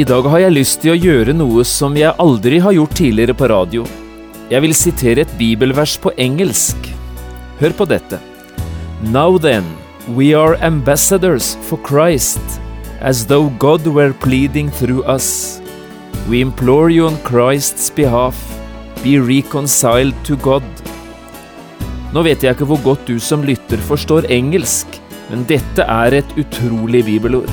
I dag har jeg lyst til å gjøre noe som jeg aldri har gjort tidligere på radio. Jeg vil sitere et bibelvers på engelsk. Hør på dette. Now then, we are ambassadors for Christ, as though God were pleading through us. We implore you on Christ's behalf, be reconciled to God. Nå vet jeg ikke hvor godt du som lytter forstår engelsk, men dette er et utrolig bibelord.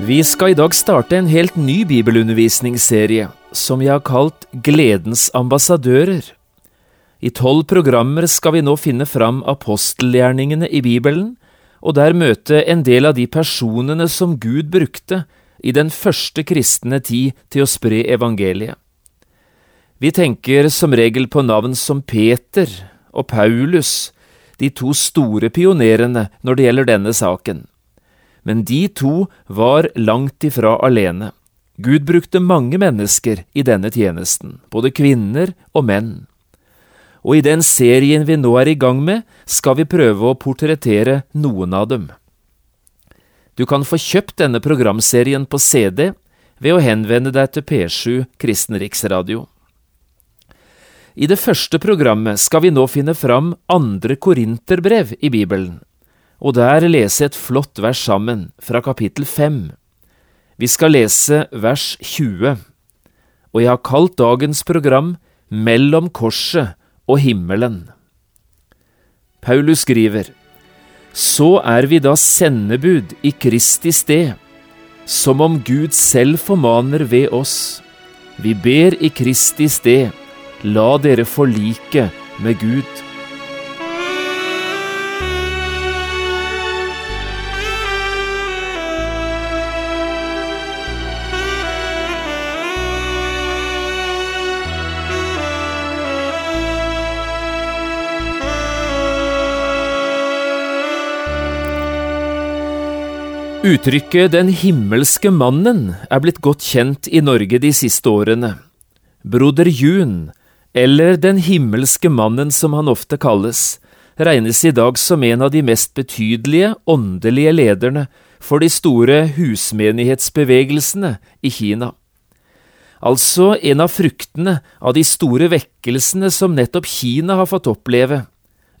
Vi skal i dag starte en helt ny bibelundervisningsserie som vi har kalt Gledens ambassadører. I tolv programmer skal vi nå finne fram apostelgjerningene i Bibelen, og der møte en del av de personene som Gud brukte i den første kristne tid til å spre evangeliet. Vi tenker som regel på navn som Peter og Paulus, de to store pionerene når det gjelder denne saken. Men de to var langt ifra alene. Gud brukte mange mennesker i denne tjenesten, både kvinner og menn. Og i den serien vi nå er i gang med, skal vi prøve å portrettere noen av dem. Du kan få kjøpt denne programserien på CD ved å henvende deg til P7 Kristen Riksradio. I det første programmet skal vi nå finne fram andre korinterbrev i Bibelen, og der lese et flott vers sammen, fra kapittel 5. Vi skal lese vers 20, og jeg har kalt dagens program Mellom korset og himmelen. Paulus skriver, Så er vi da sendebud i Kristi sted, som om Gud selv formaner ved oss. Vi ber i Kristi sted, la dere forlike med Gud. Uttrykket Den himmelske mannen er blitt godt kjent i Norge de siste årene. Broder Jun, eller Den himmelske mannen som han ofte kalles, regnes i dag som en av de mest betydelige åndelige lederne for de store husmenighetsbevegelsene i Kina. Altså en av fruktene av de store vekkelsene som nettopp Kina har fått oppleve,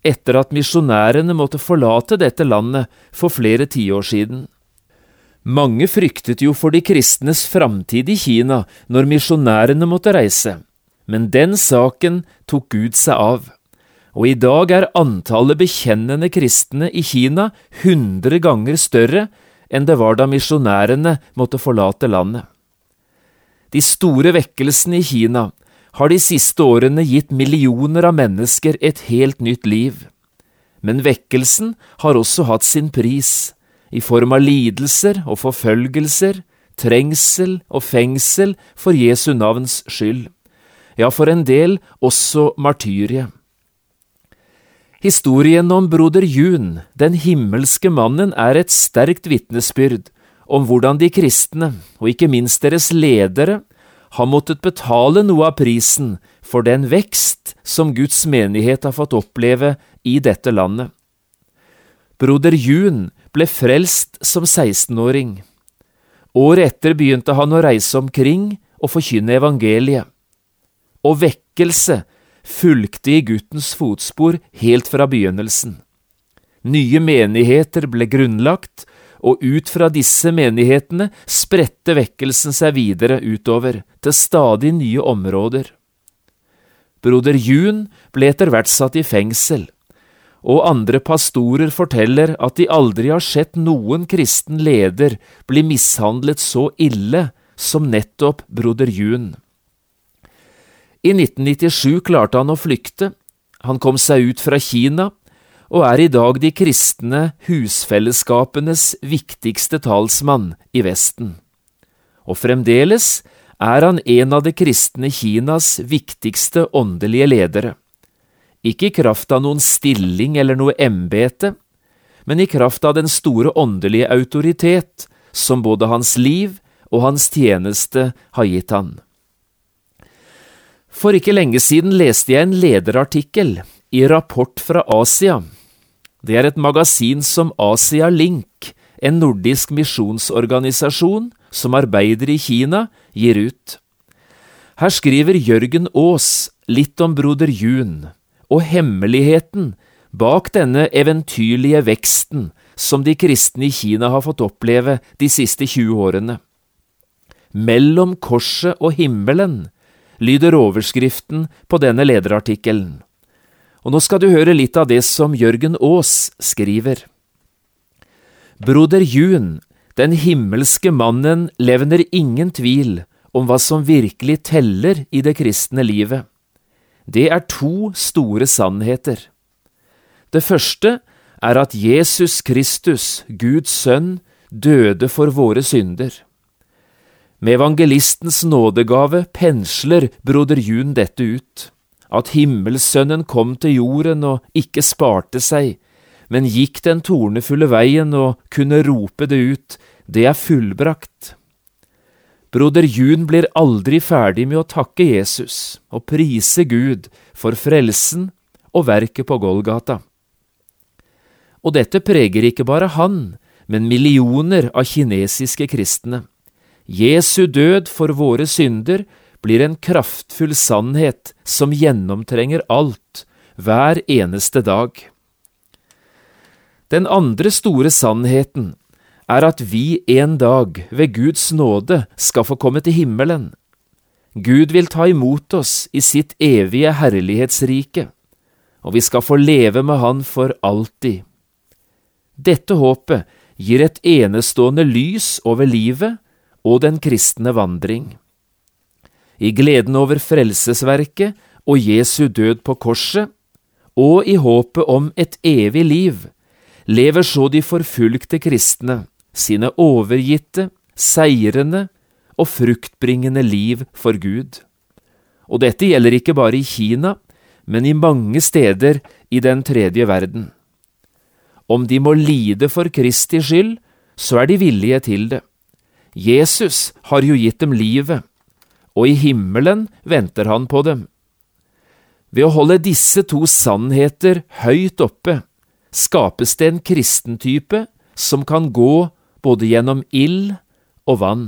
etter at misjonærene måtte forlate dette landet for flere tiår siden. Mange fryktet jo for de kristnes framtid i Kina når misjonærene måtte reise, men den saken tok Gud seg av, og i dag er antallet bekjennende kristne i Kina hundre ganger større enn det var da misjonærene måtte forlate landet. De store vekkelsene i Kina har de siste årene gitt millioner av mennesker et helt nytt liv, men vekkelsen har også hatt sin pris i form av lidelser og forfølgelser, trengsel og fengsel for Jesu navns skyld, ja, for en del også martyrie. Historien om broder Jun, den himmelske mannen, er et sterkt vitnesbyrd om hvordan de kristne, og ikke minst deres ledere, har måttet betale noe av prisen for den vekst som Guds menighet har fått oppleve i dette landet. Broder Jun ble frelst som 16-åring. Året etter begynte han å reise omkring og forkynne evangeliet. Og vekkelse fulgte i guttens fotspor helt fra begynnelsen. Nye menigheter ble grunnlagt, og ut fra disse menighetene spredte vekkelsen seg videre utover, til stadig nye områder. Broder Jun ble etter hvert satt i fengsel, og andre pastorer forteller at de aldri har sett noen kristen leder bli mishandlet så ille som nettopp broder Jun. I 1997 klarte han å flykte, han kom seg ut fra Kina, og er i dag de kristne husfellesskapenes viktigste talsmann i Vesten. Og fremdeles er han en av det kristne Kinas viktigste åndelige ledere ikke i kraft av noen stilling eller noe embete, men i kraft av den store åndelige autoritet som både hans liv og hans tjeneste har gitt han. For ikke lenge siden leste jeg en lederartikkel i Rapport fra Asia. Det er et magasin som Asia Link, en nordisk misjonsorganisasjon som arbeider i Kina, gir ut. Her skriver Jørgen Aas litt om broder Jun og hemmeligheten bak denne eventyrlige veksten som de kristne i Kina har fått oppleve de siste 20 årene. Mellom korset og himmelen lyder overskriften på denne lederartikkelen. Og nå skal du høre litt av det som Jørgen Aas skriver. Broder Jun, den himmelske mannen, levner ingen tvil om hva som virkelig teller i det kristne livet det er to store sannheter. Det første er at Jesus Kristus, Guds sønn, døde for våre synder. Med evangelistens nådegave pensler broder Jun dette ut, at Himmelsønnen kom til jorden og ikke sparte seg, men gikk den tornefulle veien og kunne rope det ut, det er fullbrakt. Broder Jun blir aldri ferdig med å takke Jesus og prise Gud for frelsen og verket på Golgata. Og dette preger ikke bare han, men millioner av kinesiske kristne. Jesu død for våre synder blir en kraftfull sannhet som gjennomtrenger alt, hver eneste dag. Den andre store sannheten er at vi en dag, ved Guds nåde, skal få komme til himmelen. Gud vil ta imot oss i sitt evige herlighetsrike, og vi skal få leve med Han for alltid. Dette håpet gir et enestående lys over livet og den kristne vandring. I gleden over frelsesverket og Jesu død på korset, og i håpet om et evig liv, lever så de forfulgte kristne sine overgitte, seirende og fruktbringende liv for Gud. Og dette gjelder ikke bare i Kina, men i mange steder i den tredje verden. Om de må lide for Kristi skyld, så er de villige til det. Jesus har jo gitt dem livet, og i himmelen venter han på dem. Ved å holde disse to sannheter høyt oppe, skapes det en kristentype som kan gå både gjennom ild og vann.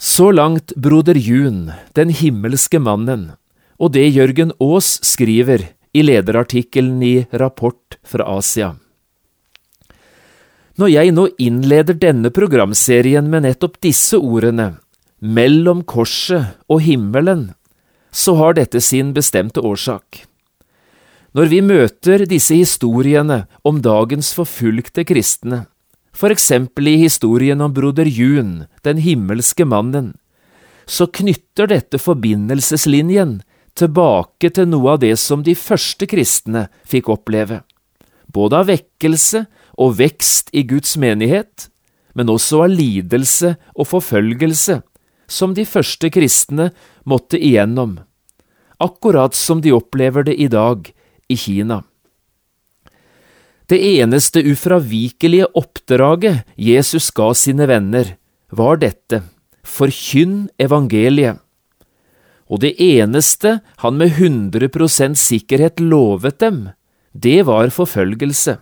Så langt broder Jun, den himmelske mannen, og det Jørgen Aas skriver i lederartikkelen i Rapport fra Asia. Når jeg nå innleder denne programserien med nettopp disse ordene, mellom korset og himmelen, så har dette sin bestemte årsak. Når vi møter disse historiene om dagens forfulgte kristne, for eksempel i historien om broder Jun, den himmelske mannen, så knytter dette forbindelseslinjen tilbake til noe av det som de første kristne fikk oppleve, både av vekkelse og vekst i Guds menighet, men også av lidelse og forfølgelse, som de første kristne måtte igjennom, akkurat som de opplever det i dag i Kina. Det eneste ufravikelige oppdraget Jesus ga sine venner, var dette, forkynn evangeliet. Og det eneste han med 100% sikkerhet lovet dem, det var forfølgelse.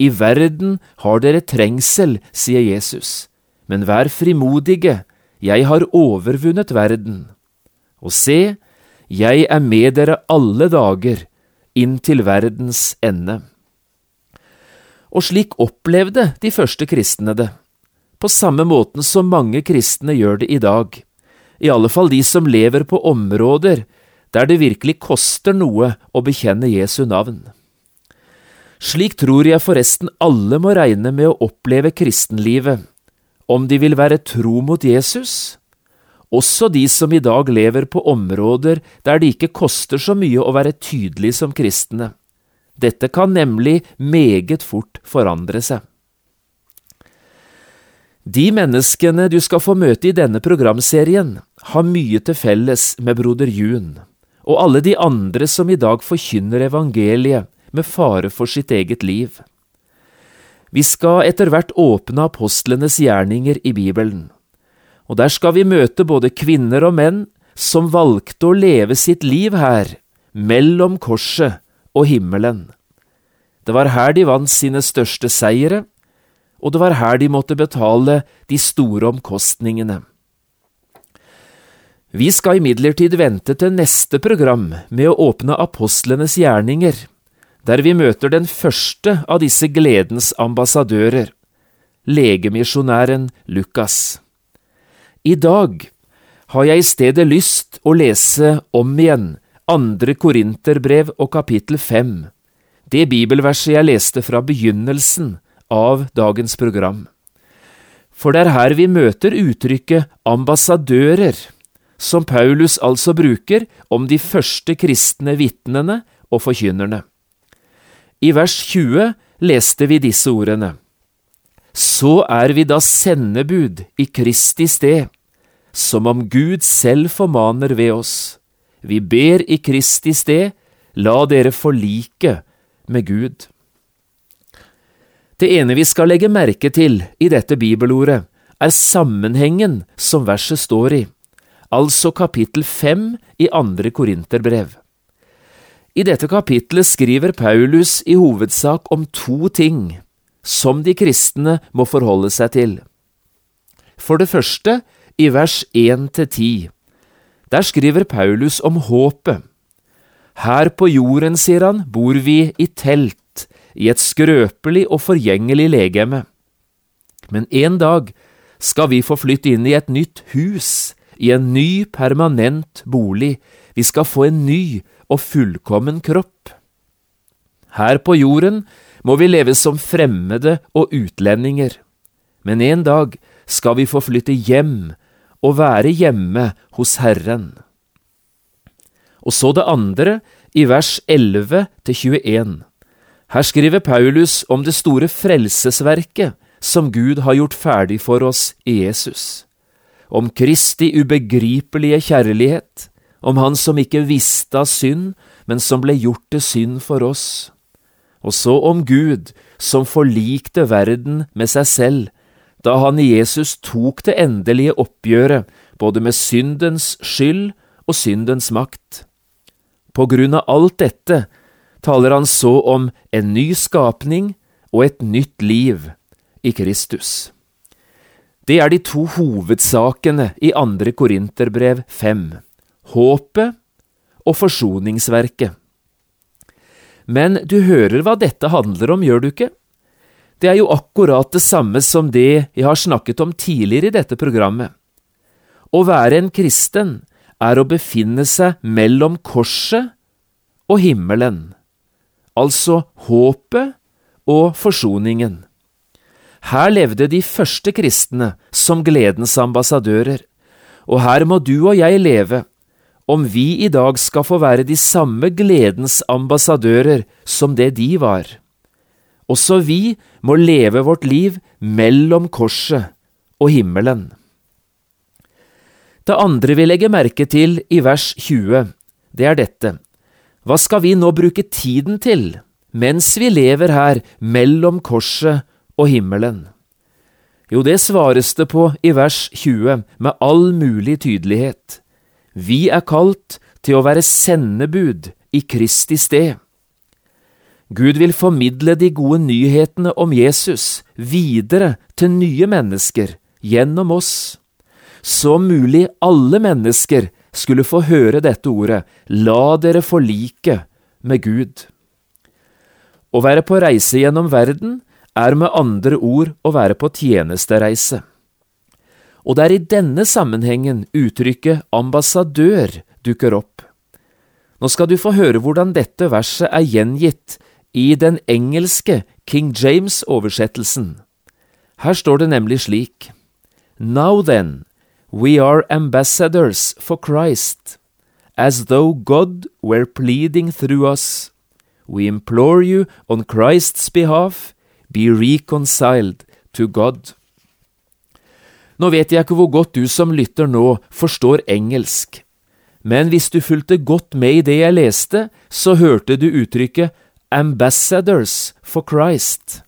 I verden har dere trengsel, sier Jesus, men vær frimodige, jeg har overvunnet verden. Og se, jeg er med dere alle dager, inn til verdens ende. Og slik opplevde de første kristne det, på samme måten som mange kristne gjør det i dag, i alle fall de som lever på områder der det virkelig koster noe å bekjenne Jesu navn. Slik tror jeg forresten alle må regne med å oppleve kristenlivet, om de vil være tro mot Jesus, også de som i dag lever på områder der det ikke koster så mye å være tydelig som kristne. Dette kan nemlig meget fort forandre seg. De menneskene du skal få møte i denne programserien, har mye til felles med broder Jun og alle de andre som i dag forkynner evangeliet med fare for sitt eget liv. Vi skal etter hvert åpne apostlenes gjerninger i Bibelen, og der skal vi møte både kvinner og menn som valgte å leve sitt liv her, mellom korset og himmelen. Det var her de vant sine største seire, og det var her de måtte betale de store omkostningene. Vi skal imidlertid vente til neste program med å åpne apostlenes gjerninger, der vi møter den første av disse gledens ambassadører, legemisjonæren Lukas. I dag har jeg i stedet lyst å lese om igjen andre Korinterbrev og kapittel fem, det bibelverset jeg leste fra begynnelsen av dagens program. For det er her vi møter uttrykket ambassadører som Paulus altså bruker om de første kristne vitnene og forkynnerne. I vers 20 leste vi disse ordene. Så er vi da sendebud i Kristi sted, som om Gud selv formaner ved oss. Vi ber i Kristi sted, la dere forlike med Gud. Det ene vi skal legge merke til i dette bibelordet, er sammenhengen som verset står i altså kapittel fem i andre Korinterbrev. I dette kapitlet skriver Paulus i hovedsak om to ting som de kristne må forholde seg til. For det første, i vers 1–10. Der skriver Paulus om håpet. Her på jorden, sier han, bor vi i telt, i et skrøpelig og forgjengelig legeme. Men en dag skal vi få flytte inn i et nytt hus, i en ny, permanent bolig, vi skal få en ny og fullkommen kropp. Her på jorden må vi leve som fremmede og utlendinger, men en dag skal vi få flytte hjem og være hjemme hos Herren. Og så det andre, i vers 11 21. Her skriver Paulus om det store frelsesverket som Gud har gjort ferdig for oss i Jesus om Kristi ubegripelige kjærlighet, om Han som ikke visste av synd, men som ble gjort til synd for oss, og så om Gud som forlikte verden med seg selv, da han i Jesus tok det endelige oppgjøret både med syndens skyld og syndens makt. På grunn av alt dette taler han så om en ny skapning og et nytt liv i Kristus. Det er de to hovedsakene i andre Korinterbrev fem, håpet og forsoningsverket. Men du hører hva dette handler om, gjør du ikke? Det er jo akkurat det samme som det jeg har snakket om tidligere i dette programmet. Å være en kristen er å befinne seg mellom korset og himmelen, altså håpet og forsoningen. Her levde de første kristne som gledens ambassadører, og her må du og jeg leve, om vi i dag skal få være de samme gledens ambassadører som det de var. Også vi må leve vårt liv mellom korset og himmelen. Det andre vi legger merke til i vers 20, det er dette. Hva skal vi nå bruke tiden til mens vi lever her mellom korset og himmelen? Jo, det svares det på i vers 20 med all mulig tydelighet. Vi er kalt til å være sendebud i Kristi sted. Gud vil formidle de gode nyhetene om Jesus videre til nye mennesker gjennom oss. Så mulig alle mennesker skulle få høre dette ordet, la dere forlike med Gud. Å være på reise gjennom verden er med andre ord å være på tjenestereise. Og det er i denne sammenhengen uttrykket ambassadør dukker opp. Nå skal du få høre hvordan dette verset er gjengitt i den engelske King James-oversettelsen. Her står det nemlig slik Now then, we are ambassadors for Christ, as though God were pleading through us. We implore you on Christ's behalf, be reconciled to God. Nå vet jeg ikke hvor godt du som lytter nå forstår engelsk, men hvis du fulgte godt med i det jeg leste, så hørte du uttrykket Ambassadors for Christ.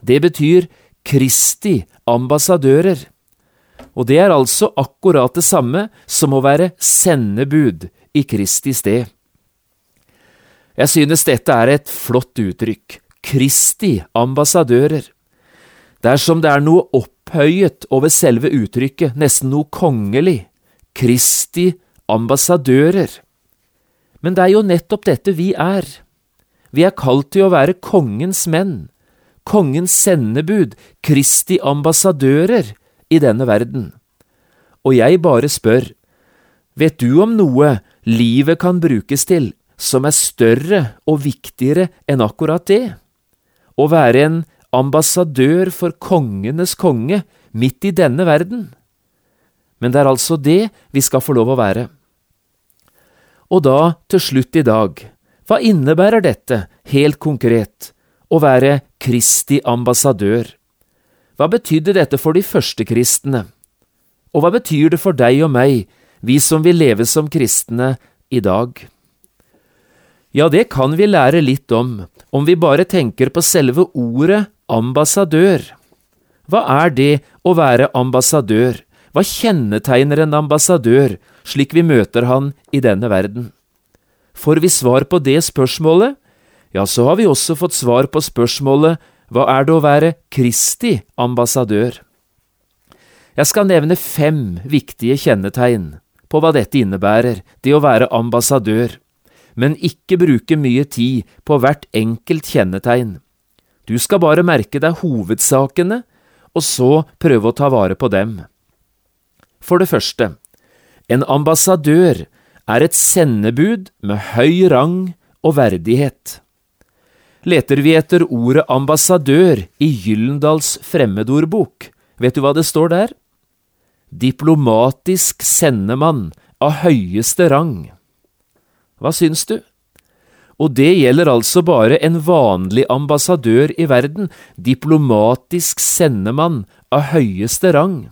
Det betyr Kristi ambassadører. Og det er altså akkurat det samme som å være sendebud i Kristi sted. Jeg synes dette er et flott uttrykk. Kristi ambassadører. Dersom det er noe opphøyet over selve uttrykket, nesten noe kongelig, Kristi ambassadører. Men det er jo nettopp dette vi er. Vi er kalt til å være kongens menn, kongens sendebud, Kristi ambassadører i denne verden. Og jeg bare spør, vet du om noe livet kan brukes til som er større og viktigere enn akkurat det? Å være en ambassadør for kongenes konge midt i denne verden. Men det er altså det vi skal få lov å være. Og da, til slutt i dag, hva innebærer dette, helt konkret, å være Kristi ambassadør? Hva betydde dette for de første kristne? Og hva betyr det for deg og meg, vi som vil leve som kristne i dag? Ja, det kan vi lære litt om, om vi bare tenker på selve ordet ambassadør. Hva er det å være ambassadør? Hva kjennetegner en ambassadør, slik vi møter han i denne verden? Får vi svar på det spørsmålet, ja, så har vi også fått svar på spørsmålet hva er det å være Kristi ambassadør? Jeg skal nevne fem viktige kjennetegn på hva dette innebærer, det å være ambassadør men ikke bruke mye tid på hvert enkelt kjennetegn. Du skal bare merke deg hovedsakene, og så prøve å ta vare på dem. For det første, en ambassadør er et sendebud med høy rang og verdighet. Leter vi etter ordet ambassadør i Gyllendals fremmedordbok, vet du hva det står der? Diplomatisk sendemann av høyeste rang. Hva syns du? Og det gjelder altså bare en vanlig ambassadør i verden, diplomatisk sendemann av høyeste rang.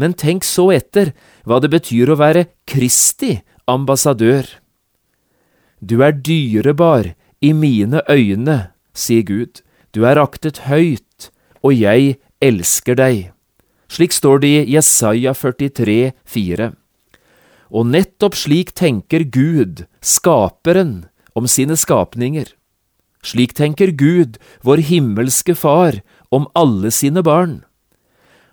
Men tenk så etter hva det betyr å være Kristi ambassadør. Du er dyrebar i mine øyne, sier Gud, du er aktet høyt, og jeg elsker deg. Slik står det i Jesaja 43, 4. Og nettopp slik tenker Gud, Skaperen, om sine skapninger. Slik tenker Gud, vår himmelske Far, om alle sine barn.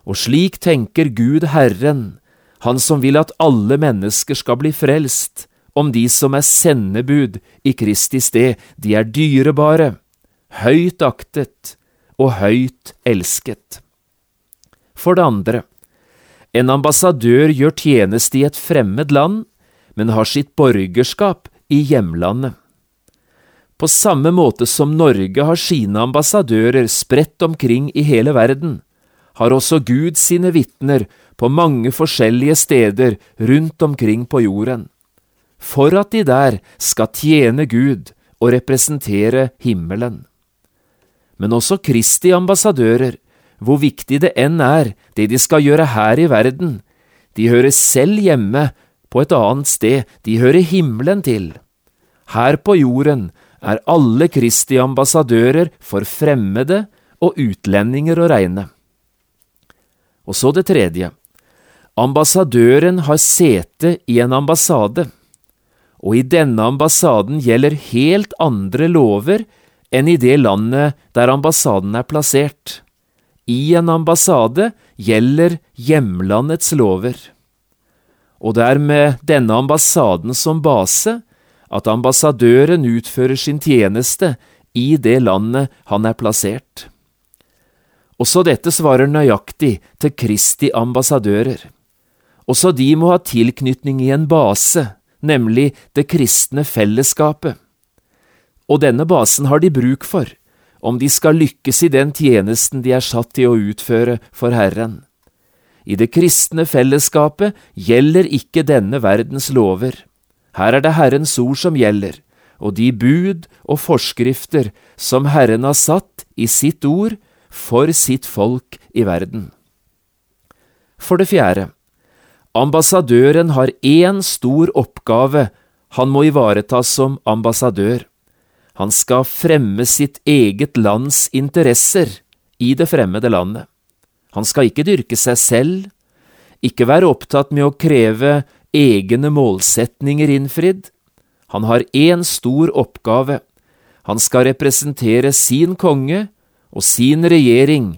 Og slik tenker Gud Herren, Han som vil at alle mennesker skal bli frelst, om de som er sendebud i Kristi sted, de er dyrebare, høyt aktet og høyt elsket. For det andre, en ambassadør gjør tjeneste i et fremmed land, men har sitt borgerskap i hjemlandet. På samme måte som Norge har sine ambassadører spredt omkring i hele verden, har også Gud sine vitner på mange forskjellige steder rundt omkring på jorden, for at de der skal tjene Gud og representere himmelen. Men også Kristi ambassadører hvor viktig det enn er, det de skal gjøre her i verden. De hører selv hjemme på et annet sted, de hører himmelen til. Her på jorden er alle Kristi ambassadører for fremmede og utlendinger å regne. Og så det tredje. Ambassadøren har sete i en ambassade, og i denne ambassaden gjelder helt andre lover enn i det landet der ambassaden er plassert i en ambassade gjelder hjemlandets lover. Og det er med denne ambassaden som base at ambassadøren utfører sin tjeneste i det landet han er plassert. Også dette svarer nøyaktig til Kristi ambassadører. Også de må ha tilknytning i en base, nemlig det kristne fellesskapet. Og denne basen har de bruk for, om de skal lykkes i den tjenesten de er satt til å utføre for Herren. I det kristne fellesskapet gjelder ikke denne verdens lover. Her er det Herrens ord som gjelder, og de bud og forskrifter som Herren har satt i sitt ord for sitt folk i verden. For det fjerde, ambassadøren har én stor oppgave han må ivareta som ambassadør. Han skal fremme sitt eget lands interesser i det fremmede landet. Han skal ikke dyrke seg selv, ikke være opptatt med å kreve egne målsetninger innfridd. Han har én stor oppgave. Han skal representere sin konge og sin regjering.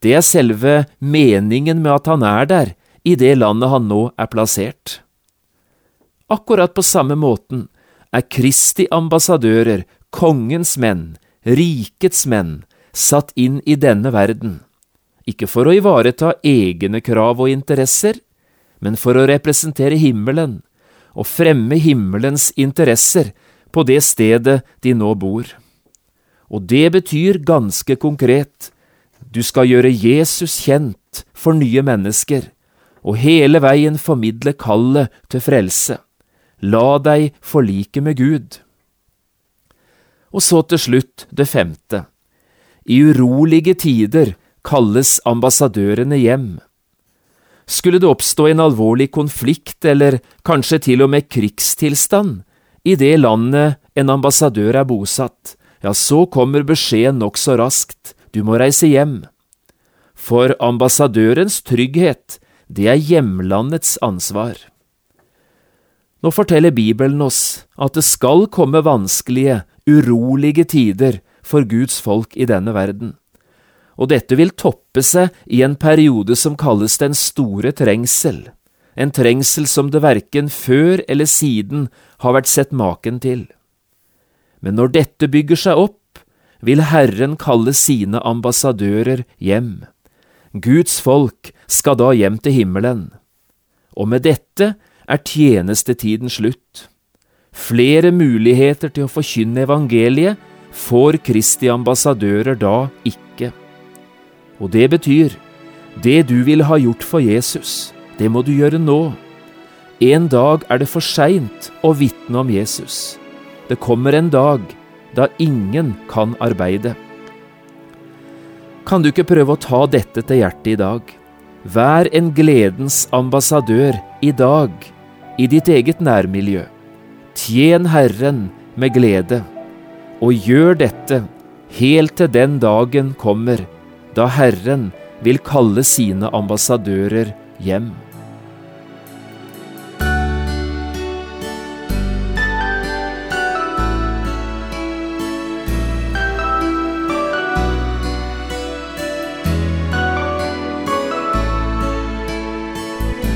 Det er selve meningen med at han er der, i det landet han nå er plassert. Akkurat på samme måten er Kristi ambassadører kongens menn, rikets menn, satt inn i denne verden, ikke for å ivareta egne krav og interesser, men for å representere himmelen og fremme himmelens interesser på det stedet de nå bor. Og det betyr ganske konkret, du skal gjøre Jesus kjent for nye mennesker, og hele veien formidle kallet til frelse. La deg forlike med Gud. Og så til slutt det femte. I urolige tider kalles ambassadørene hjem. Skulle det oppstå en alvorlig konflikt eller kanskje til og med krigstilstand i det landet en ambassadør er bosatt, ja, så kommer beskjeden nokså raskt, du må reise hjem. For ambassadørens trygghet, det er hjemlandets ansvar. Nå forteller Bibelen oss at det skal komme vanskelige, urolige tider for Guds folk i denne verden. Og dette vil toppe seg i en periode som kalles den store trengsel, en trengsel som det verken før eller siden har vært sett maken til. Men når dette bygger seg opp, vil Herren kalle sine ambassadører hjem. Guds folk skal da hjem til himmelen. Og med dette er tjenestetiden slutt. Flere muligheter til å forkynne evangeliet får Kristi ambassadører da ikke. Og det betyr, det du ville ha gjort for Jesus, det må du gjøre nå. En dag er det for seint å vitne om Jesus. Det kommer en dag da ingen kan arbeide. Kan du ikke prøve å ta dette til hjertet i dag? Vær en gledens ambassadør i dag, i ditt eget nærmiljø. Tjen Herren med glede, og gjør dette helt til den dagen kommer da Herren vil kalle sine ambassadører hjem.